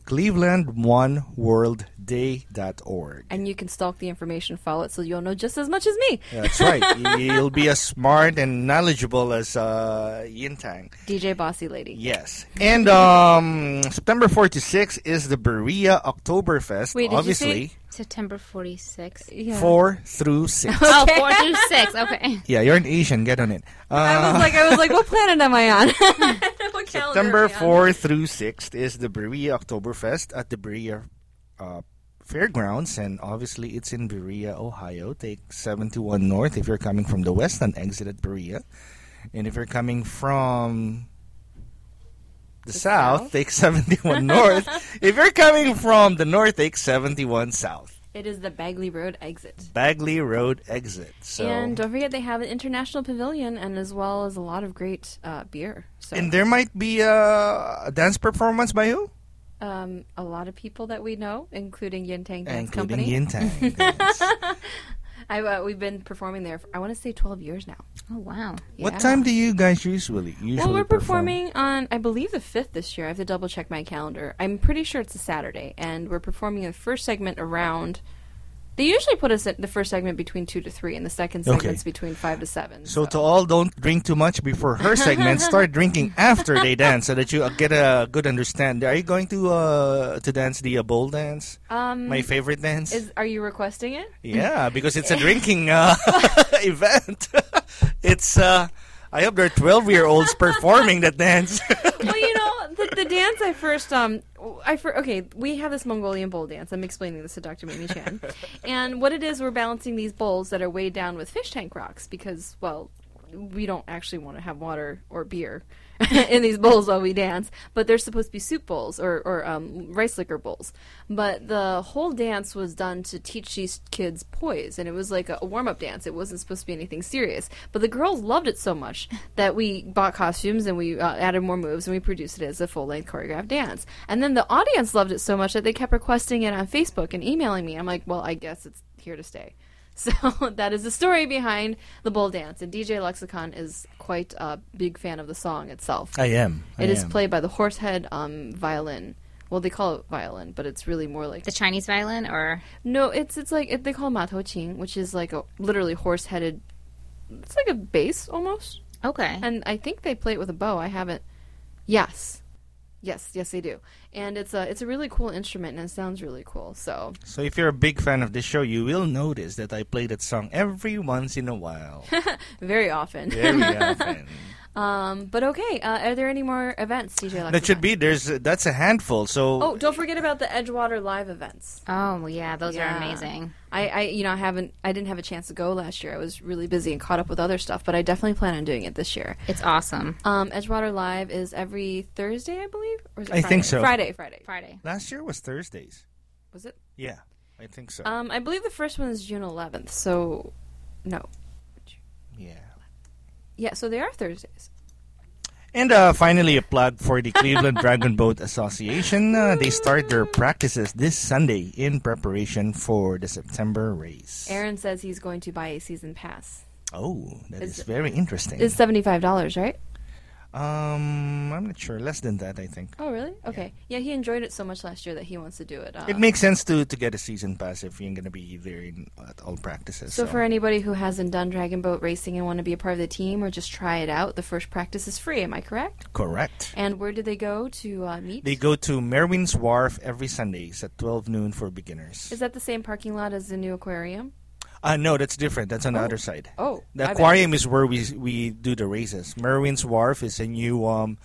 clevelandoneworldday.org. and you can stalk the information, follow it, so you'll know just as much as me. That's right. You'll be as smart and knowledgeable as uh, Yin Tang. DJ Bossy Lady. Yes. And um, September 4 to 6 is the Berea Oktoberfest. Wait, did you obviously, say- September 46. Yeah. 4 through 6. Oh, four through six. Okay. yeah, you're an Asian. Get on it. Uh, I was like, I was like, what planet am I on? what calendar September am 4 through 6th is the Berea Oktoberfest at the Berea uh, Fairgrounds, and obviously it's in Berea, Ohio. Take 71 North if you're coming from the west and exit at Berea. And if you're coming from the, The south, south? take 71 North. if you're coming from the north, take 71 South. It is the Bagley Road exit. Bagley Road exit. So And don't forget, they have an international pavilion and as well as a lot of great uh, beer. So, and there might be a, a dance performance by who? Um, a lot of people that we know, including Yin Tang Dance Including Company. Yin Tang. Dance. I, uh, we've been performing there. For, I want to say 12 years now. Oh, wow. What Yeah. time do you guys usually usually Well, we're perform? performing on, I believe, the 5th this year. I have to double check my calendar. I'm pretty sure it's a Saturday. And we're performing the first segment around. They usually put us at the first segment between 2 to 3, and the second Okay. segment's between 5 to 7. So to all, don't drink too much before her segment. Start drinking after they dance, so that you uh, get a good understanding. Are you going to uh, to dance the uh, bowl dance? um, My favorite dance. is Are you requesting it? yeah, because it's a drinking uh, event. it's. Uh, I hope there are twelve-year-olds performing that dance. The dance I first um I for, okay, we have this Mongolian bowl dance. I'm explaining this to Dr. Mimi Chan. and what it is, we're balancing these bowls that are weighed down with fish tank rocks because, well, we don't actually want to have water or beer in these bowls while we dance, but they're supposed to be soup bowls or, or um, rice liquor bowls. But the whole dance was done to teach these kids poise, and it was like a, a warm up dance. It wasn't supposed to be anything serious. But the girls loved it so much that we bought costumes and we uh, added more moves and we produced it as a full length choreographed dance. And then the audience loved it so much that they kept requesting it on Facebook and emailing me. I'm like, well, I guess it's here to stay. So that is the story behind the bull dance, and DJ Lexicon is quite a big fan of the song itself. I am. I It is am. played by the horsehead um, violin. Well, they call it violin, but it's really more like The Chinese violin or no. It's it's like it, they call it matouqin, which is like a literally horse-headed. It's like a bass almost, okay. and I think they play it with a bow. I haven't. Yes, yes, yes, they do, and it's a it's a really cool instrument, and it sounds really cool. So So if you're a big fan of this show, you will notice that I play that song every once in a while. very often. Very often. Um, but okay, uh, are there any more events, DJ? That should be there's that's a handful. So Oh, don't forget about the Edgewater live events. Oh yeah, those Yeah. are amazing. I, I, you know, I haven't, I didn't have a chance to go last year. I was really busy and caught up with other stuff, but I definitely plan on doing it this year. It's awesome. Um, Edgewater Live is every Thursday, I believe, or is it I think so. Friday, Friday. Friday. last year was Thursdays. Was it? Yeah, I think so. Um, I believe the first one is June 11th. So, no, yeah. Yeah. So they are Thursdays. And uh, finally, a plug for the Cleveland Dragon Boat Association. Uh, they start their practices this Sunday in preparation for the September race. Aaron says he's going to buy a season pass. Oh, that Is- is very interesting. It's seventy five dollars, right? Um, I'm not sure. Less than that, I think. Oh, really? Okay. Yeah, he enjoyed it so much last year that he wants to do it. Uh, It makes sense to, to get a season pass if you're going to be there in, at all practices. so for anybody who hasn't done dragon boat racing and want to be a part of the team or just try it out, the first practice is free. Am I correct? correct. And where do they go to uh, meet? They go to Merwin's Wharf every Sundays at 12 noon for beginners. Is that the same parking lot as the new aquarium? Uh, no, that's different. That's on the other side. Oh, The aquarium is where we we do the races. Merwin's Wharf is a new um,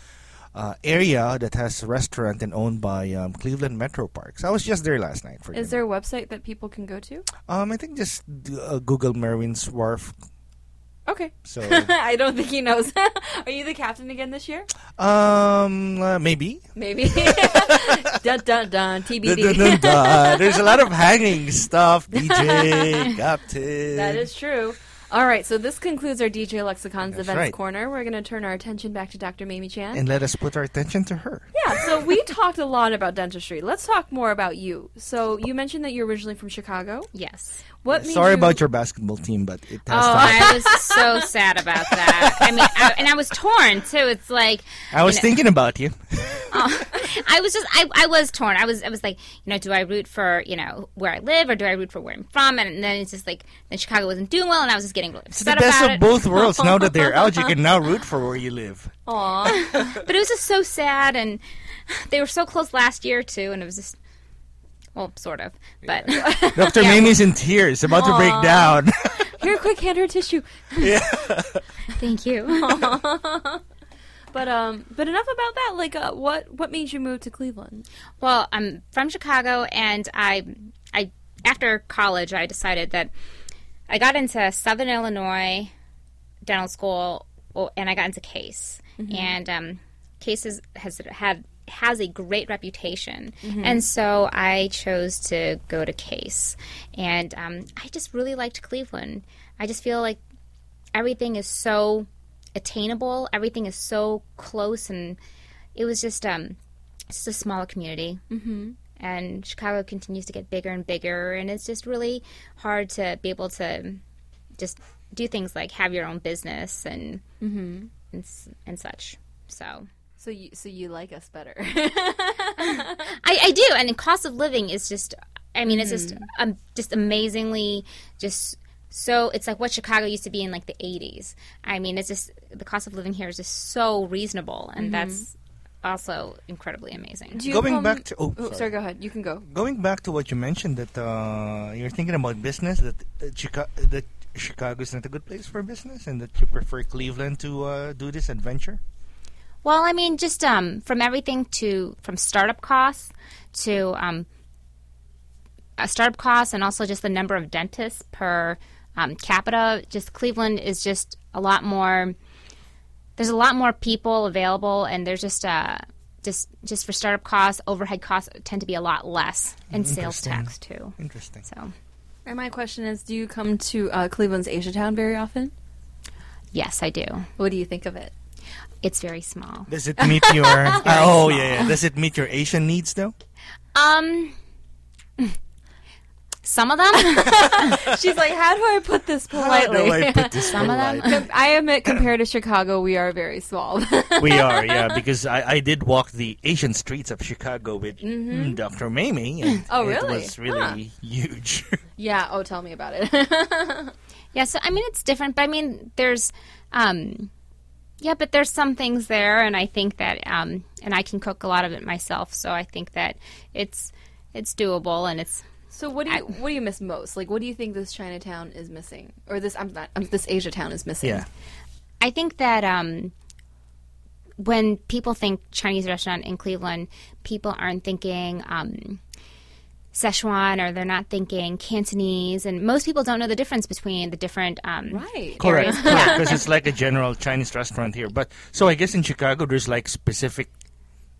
uh, area that has a restaurant and owned by um, Cleveland Metro Parks. I was just there last night for Is dinner. there a website that people can go to? Um, I think just uh, Google Merwin's Wharf. Okay. So I don't think he knows. Are you the captain again this year? um, uh, maybe. Maybe. dun dun dun. Dun, TBD. dun, dun, dun. There's a lot of hanging stuff, DJ, Captain. That is true. All right, so this concludes our DJ Lexicon's That's Events right. Corner. We're going to turn our attention back to Dr. Maemie Chan. And let us put our attention to her. yeah, so we talked a lot about dentistry. Let's talk more about you. So you mentioned that you're originally from Chicago. Yes. What Sorry you- about your basketball team, but it Oh, has to. I was so sad about that. I mean, I, and I was torn too. It's like I was you know- thinking about you. Oh, I was just I, I was torn. I was I was like, you know, do I root for you know where I live or do I root for where I'm from? And then it's just like then Chicago wasn't doing well, and I was just getting really It's the best about of it. both worlds. Now that they're out, you can now root for where you live. Aw. But it was just so sad, and they were so close last year too, and it was just well, sort of, but Dr. Maemie's in tears, about to break down. Here, quick, hand her tissue. yeah. thank you. But um, but enough about that. Like, uh, what what made you move to Cleveland? Well, I'm from Chicago, and I, I after college, I decided that I got into Southern Illinois dental school, and I got into Case, and um, Case is, has had has a great reputation, and so I chose to go to Case, and um, I just really liked Cleveland. I just feel like everything is so attainable, everything is so close, and it was just um, it's just a smaller community. Mm-hmm. And Chicago continues to get bigger and bigger, and it's just really hard to be able to just do things like have your own business and and, and such. So So you so you like us better? I, I do, and the cost of living is just. I mean, it's just um, just amazingly just. So it's like what Chicago used to be in like the 80s. I mean, it's just the cost of living here is just so reasonable, and that's also incredibly amazing. Do you Going come- back to- oh, sorry. sorry. Go ahead. You can go. Going back to what you mentioned, that uh, you're thinking about business, that uh, Chica- that Chicago is not a good place for business, and that you prefer Cleveland to uh, do this adventure. Well, I mean, just um, from everything to from startup costs to um, uh, startup costs, and also just the number of dentists per um, capita. Just Cleveland is just a lot more. There's a lot more people available, and there's just uh, just just for startup costs, overhead costs tend to be a lot less, and sales tax too. Interesting. So And my question is, do you come to uh, Cleveland's Asia Town very often? yes, I do. What do you think of it? It's very small. Does it meet your? uh, oh yeah, yeah. Does it meet your Asian needs though? Um. Some of them, She's like, how do I put this How politely? do I put this Some of them- I admit, compared to Chicago, we are very small. we are, yeah, because I, I did walk the Asian streets of Chicago with mm, Dr. Maemie, and Oh, it was really huge. yeah. Oh, tell me about it. Yeah, so I mean it's different, but I mean there's um yeah, but there's some things there and I think that um and I can cook a lot of it myself, so I think that it's it's doable and it's so, what do you what do you miss most? Like, what do you think this Chinatown is missing, or this I'm not um, this Asia Town is missing? yeah, I think that um when people think Chinese restaurant in Cleveland, people aren't thinking um, Szechuan or they're not thinking Cantonese, and most people don't know the difference between the different um, Right. Correct. areas. Correct. Because it's like a general Chinese restaurant here. But so I guess in Chicago there's like specific,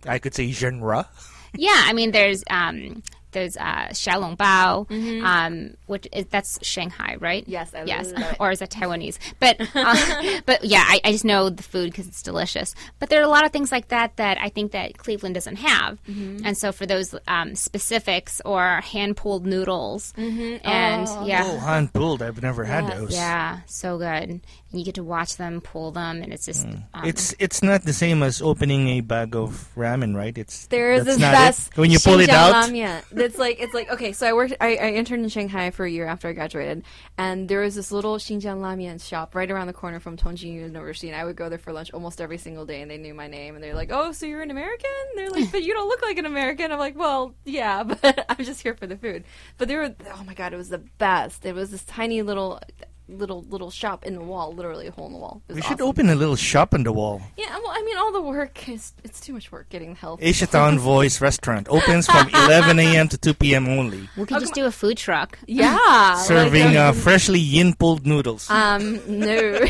I could say genre. Yeah, I mean, there's um, there's uh, Xiaolong Bao, um, which is that's Shanghai, right? Yes, I yes, love or is that Taiwanese? But uh, but yeah, I, I just know the food because it's delicious. But there are a lot of things like that that I think that Cleveland doesn't have, and so for those um, specifics or hand pulled noodles, and yeah. Oh, hand pulled. I've never had those. Yeah, so good. And you get to watch them pull them, and it's just um, It's it's not the same as opening a bag of ramen, right? It's There is that's this not best it. when you pull it out. Lamia. It's like it's like okay. So I worked. I, I interned in Shanghai for a year after I graduated, and there was this little Xinjiang Lamian shop right around the corner from Tongji University, and I would go there for lunch almost every single day, and they knew my name, and they're like, "Oh, so you're an American?" They're like, "But you don't look like an American." I'm like, "Well, yeah, but I'm just here for the food." But they were, oh my god, it was the best. It was this tiny little. Little little shop in the wall, literally a hole in the wall. It was We should awesome. open a little shop in the wall. Yeah, well, I mean, all the work is it's too much work getting the health. Asia Town Voice Restaurant opens from 11 a.m. to 2 p.m. only, we could just do a food truck. Yeah, serving like, uh, freshly yin pulled noodles Um, no,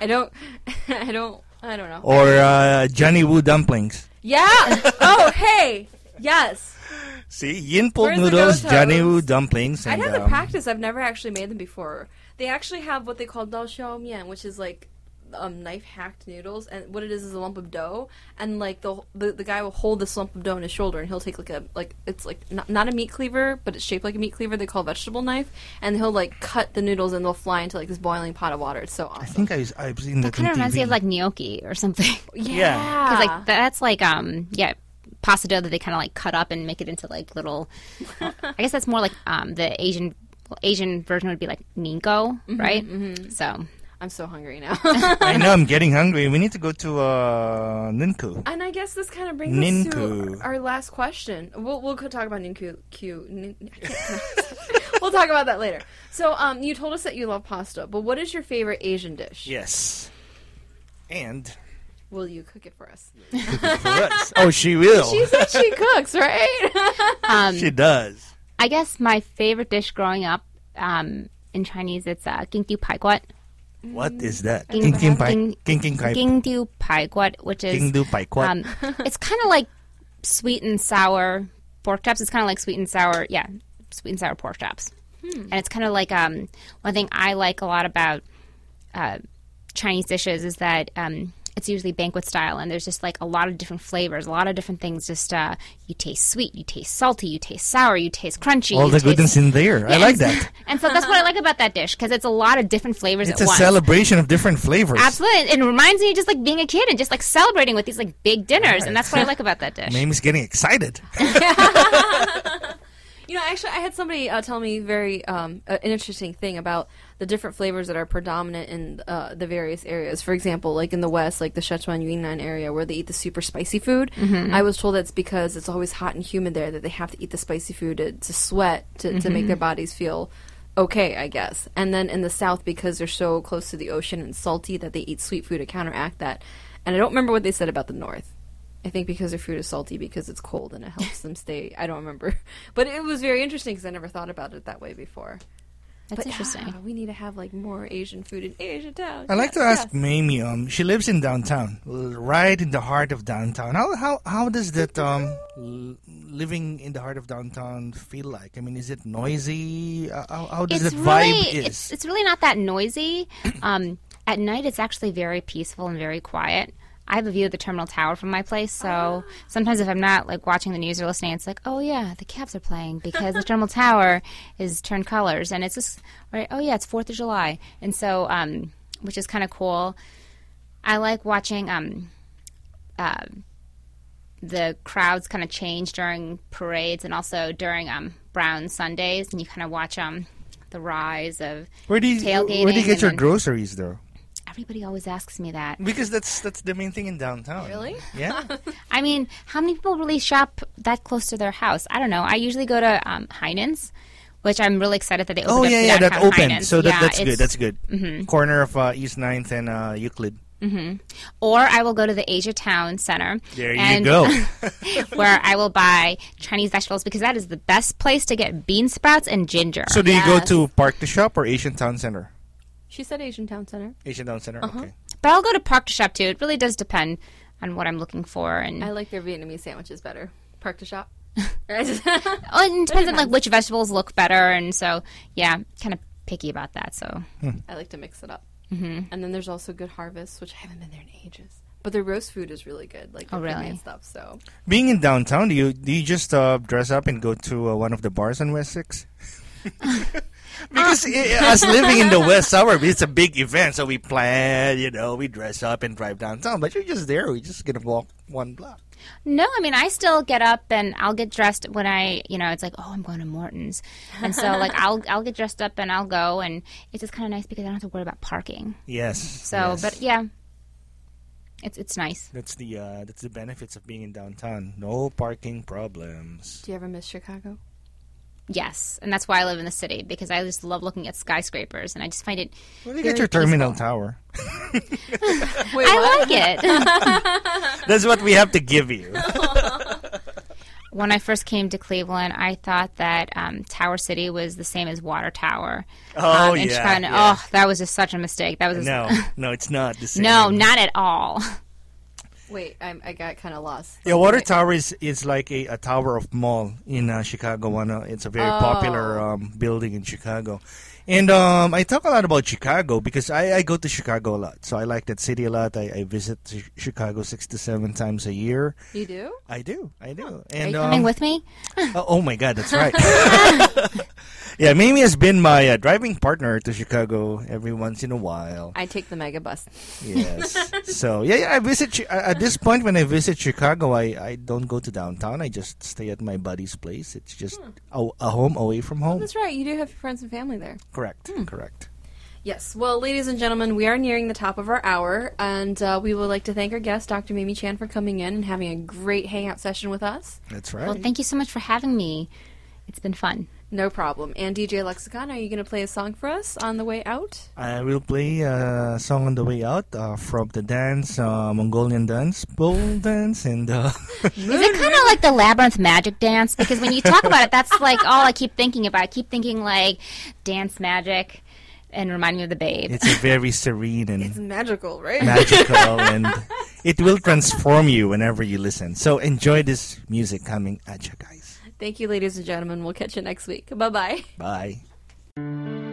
I don't. I don't. I don't know. or uh, Johnny Woo dumplings. Yeah. Oh, hey. Yes. See, yin pulled noodles, go-tos? Johnny Woo dumplings, I'd and have to um, practice. I've never actually made them before. They actually have what they call dao xiao mian, which is like um, knife hacked noodles, and what it is is a lump of dough, and like the, the the guy will hold this lump of dough in his shoulder, and he'll take like a like it's like not, not a meat cleaver, but it's shaped like a meat cleaver. They call a vegetable knife, and he'll like cut the noodles, and they'll fly into like this boiling pot of water. It's so awesome. I think I, I've seen that, that Kind of reminds me of like gnocchi or something. yeah, Because like that's like um yeah pasta dough that they kind of like cut up and make it into like little. I guess that's more like um the Asian well, Asian version would be like ninko, right? So I'm so hungry now. I know I'm getting hungry. We need to go to uh, Ninku. And I guess this kind of brings us to our last question. We'll we'll talk about Ninku. Q. Nin, I can't pronounce- we'll talk about that later. So, um, you told us that you love pasta, but what is your favorite Asian dish? Yes. And Will you cook it for us? for us. Oh, she will. She said she cooks, right? um, she does. I guess my favorite dish growing up um in Chinese it's uh gingdiu paikwat. What is that? Ging- King King Pai. ging- King King Kai. Which is King Du Pai Kwat. um it's kind of like sweet and sour pork chops. It's kind of like sweet and sour, yeah, sweet and sour pork chops. And it's kind of like um, one thing I like a lot about uh, Chinese dishes is that um, it's usually banquet style, and there's just like a lot of different flavors, a lot of different things. Just uh, you taste sweet, you taste salty, you taste sour, you taste crunchy. All the taste- goodness in there. I like that. And so that's what I like about that dish because it's a lot of different flavors It's a once. celebration of different flavors. Absolutely, it reminds me of just like being a kid and just like celebrating with these like big dinners, and that's what I like about that dish. Maemie's getting excited. You know, actually, I had somebody uh, tell me very um, uh, an interesting thing about the different flavors that are predominant in uh, the various areas. For example, like in the West, like the Sichuan Yunnan area, where they eat the super spicy food. I was told that's because it's always hot and humid there that they have to eat the spicy food to, to sweat to, to make their bodies feel okay, I guess. And then in the South, because they're so close to the ocean and salty, that they eat sweet food to counteract that. And I don't remember what they said about the North. I think because their food is salty because it's cold and it helps them stay. I don't remember, but it was very interesting because I never thought about it that way before. That's But, interesting. ah, we need to have like more Asian food in Asia town. I like to ask yes. Maemie. Um, she lives in downtown, right in the heart of downtown. How how how does that um living in the heart of downtown feel like? I mean, is it noisy? Uh, How, how does it's that vibe is? it's, it's really not that noisy. Um, at night, it's actually very peaceful and very quiet. I have a view of the terminal tower from my place, so sometimes if I'm not like watching the news or listening, it's like, oh yeah, the Cavs are playing because the terminal tower is turned colors, and it's just right. Oh yeah, it's Fourth of July, and so um, which is kind of cool. I like watching um, uh, the crowds kind of change during parades and also during um, Brown Sundays, and you kind of watch um, the rise of where do you tailgating where do you get your then- groceries though? Everybody always asks me that. Because that's that's the main thing in downtown. Really? Yeah. I mean, how many people really shop that close to their house? I don't know. I usually go to um, Heinen's, which I'm really excited that they opened oh yeah, the yeah, that downtown opened. Heinen's. So that, Yeah, that's good. That's good. Corner of uh, East 9th and uh, Euclid. Or I will go to the Asia Town Center. There you and- go. where I will buy Chinese vegetables because that is the best place to get bean sprouts and ginger. So do you go to Park to Shop or Asian Town Center? She said Asian Town Center. Asian Town Center. Uh-huh. Okay. but I'll go to Park to Shop too. It really does depend on what I'm looking for. And I like their Vietnamese sandwiches better. Park to shop. oh, it depends on like which vegetables look better. And so, yeah, kind of picky about that. So I like to mix it up. Mm-hmm. And then there's also Good Harvest, which I haven't been there in ages. But their roast food is really good, like Oh, their really? Korean stuff. So Being in downtown, do you do you just uh, dress up and go to uh, one of the bars on West Six? because i us living in the West Suburb, it's a big event, so we plan, you know, we dress up and drive downtown. But you're just there, we're just gonna walk one block. no, I mean I still get up and I'll get dressed when I, you know, it's like oh I'm going to Morton's, and so like I'll I'll get dressed up and I'll go, and it's just kind of nice because I don't have to worry about parking. Yes. So, yes. but yeah, it's it's nice. that's the uh, that's the benefits of being in downtown. No parking problems. do you ever miss Chicago? Yes, and that's why I live in the city because I just love looking at skyscrapers, and I just find it. Well, you get your terminal peaceful. tower. Wait, I like it. That's what we have to give you. when I first came to Cleveland, I thought that um, Tower City was the same as Water Tower. Oh um, yeah. Chicago. yeah. Oh, that was just such a mistake. That was just, No, no, it's not the same. no, not at all. Wait, I'm, I got kind of lost. Yeah, Water Wait. Tower is, is like a, a tower of mall in uh, Chicago. One, uh, it's a very popular Oh. um, building in Chicago. And um, I talk a lot about Chicago because I, I go to Chicago a lot. So I like that city a lot. I, I visit Chi- Chicago six to seven times a year. You do? I do, I do. Are And you coming um, with me? Oh, oh my God, that's right. yeah, Mimi has been my uh, driving partner to Chicago every once in a while. I take the mega bus. Yes. so yeah, yeah. I visit uh, at this point when I visit Chicago. I, I don't go to downtown. I just stay at my buddy's place. It's just a, a home away from home. That's right. You do have your friends and family there. Correct. Correct. Yes. Well, ladies and gentlemen, we are nearing the top of our hour, and uh, we would like to thank our guest, Dr. Mimi Chan, for coming in and having a great hangout session with us. That's right. Well, thank you so much for having me. It's been fun. No problem. And DJ Lexicon, are you going to play a song for us on the way out? I will play a song on the way out uh, from the dance, uh, Mongolian dance, pole dance, and uh, Is it kind of like the labyrinth magic dance? Because when you talk about it, that's like all I keep thinking about. I keep thinking like dance magic and remind me of the babe. it's a very serene and It's magical, right? magical, and it will transform you whenever you listen. So enjoy this music coming at you guys. Thank you, ladies and gentlemen. We'll catch you next week. Bye bye. Bye.